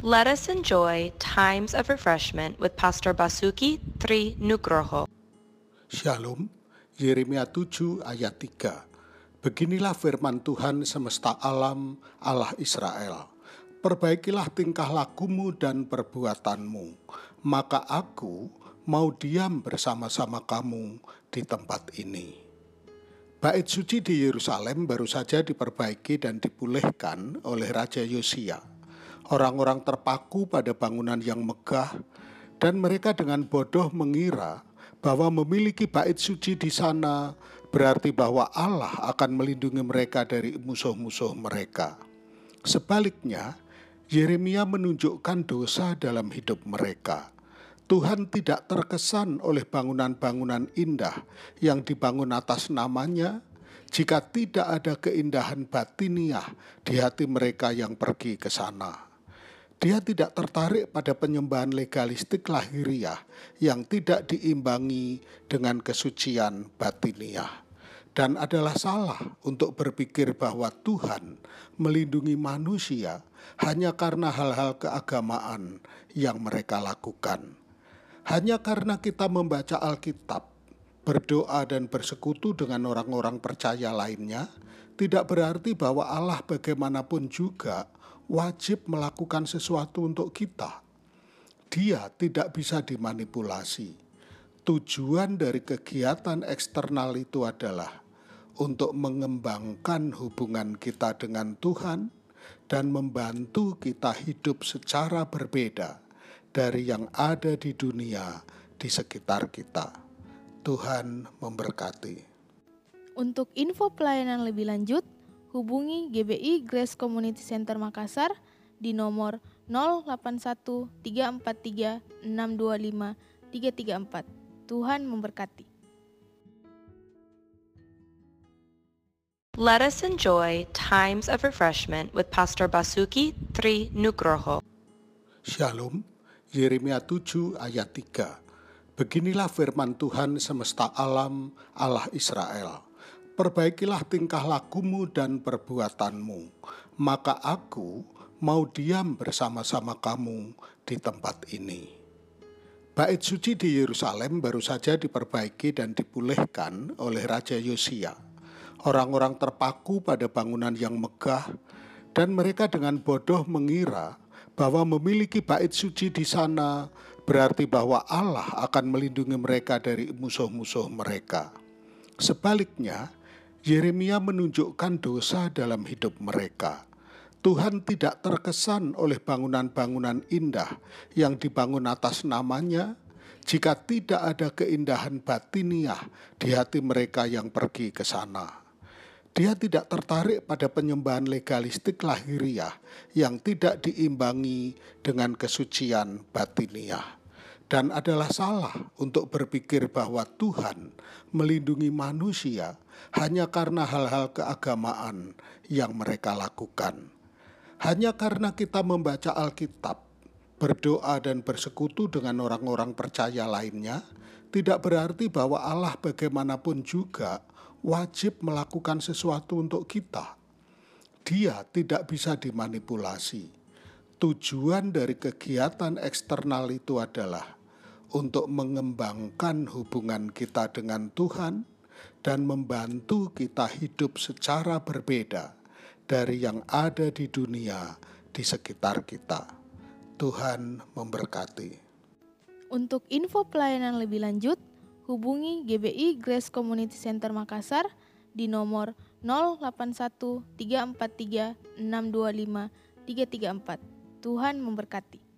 Let us enjoy times of refreshment with Pastor Basuki Tri Nugroho. Shalom, Yeremia 7 ayat 3. Beginilah firman Tuhan semesta alam, Allah Israel. Perbaikilah tingkah lakumu dan perbuatanmu, maka aku mau diam bersama-sama kamu di tempat ini. Bait suci di Yerusalem baru saja diperbaiki dan dipulihkan oleh Raja Yosia. Orang-orang terpaku pada bangunan yang megah, dan mereka dengan bodoh mengira bahwa memiliki bait suci di sana berarti bahwa Allah akan melindungi mereka dari musuh-musuh mereka. Sebaliknya, Yeremia menunjukkan dosa dalam hidup mereka. Tuhan tidak terkesan oleh bangunan-bangunan indah yang dibangun atas namanya jika tidak ada keindahan batiniah di hati mereka yang pergi ke sana. Dia tidak tertarik pada penyembahan legalistik lahiriah yang tidak diimbangi dengan kesucian batiniah. Dan adalah salah untuk berpikir bahwa Tuhan melindungi manusia hanya karena hal-hal keagamaan yang mereka lakukan. Hanya karena kita membaca Alkitab, berdoa dan bersekutu dengan orang-orang percaya lainnya, tidak berarti bahwa Allah bagaimanapun juga wajib melakukan sesuatu untuk kita. Dia tidak bisa dimanipulasi. Tujuan dari kegiatan eksternal itu adalah untuk mengembangkan hubungan kita dengan Tuhan dan membantu kita hidup secara berbeda dari yang ada di dunia di sekitar kita. Tuhan memberkati. Untuk info pelayanan lebih lanjut, hubungi GBI Grace Community Center Makassar di nomor 081 343 625 334. Tuhan memberkati. Let us enjoy times of refreshment with Pastor Basuki Tri Nugroho. Shalom, Yeremia 7 ayat 3. Beginilah firman Tuhan semesta alam, Allah Israel. Perbaikilah tingkah lakumu dan perbuatanmu, maka aku mau diam bersama-sama kamu di tempat ini. Bait suci di Yerusalem baru saja diperbaiki dan dipulihkan oleh Raja Yosia. Orang-orang terpaku pada bangunan yang megah, dan mereka dengan bodoh mengira bahwa memiliki bait suci di sana berarti bahwa Allah akan melindungi mereka dari musuh-musuh mereka. Sebaliknya, Yeremia menunjukkan dosa dalam hidup mereka. Tuhan tidak terkesan oleh bangunan-bangunan indah yang dibangun atas namanya jika tidak ada keindahan batiniah di hati mereka yang pergi ke sana. Dia tidak tertarik pada penyembahan legalistik lahiriah yang tidak diimbangi dengan kesucian batiniah. Dan adalah salah untuk berpikir bahwa Tuhan melindungi manusia hanya karena hal-hal keagamaan yang mereka lakukan. Hanya karena kita membaca Alkitab, berdoa dan bersekutu dengan orang-orang percaya lainnya, tidak berarti bahwa Allah bagaimanapun juga wajib melakukan sesuatu untuk kita. Dia tidak bisa dimanipulasi. Tujuan dari kegiatan eksternal itu adalah untuk mengembangkan hubungan kita dengan Tuhan dan membantu kita hidup secara berbeda dari yang ada di dunia di sekitar kita. Tuhan memberkati. Untuk info pelayanan lebih lanjut, hubungi GBI Grace Community Center Makassar di nomor 081 343 625 334. Tuhan memberkati.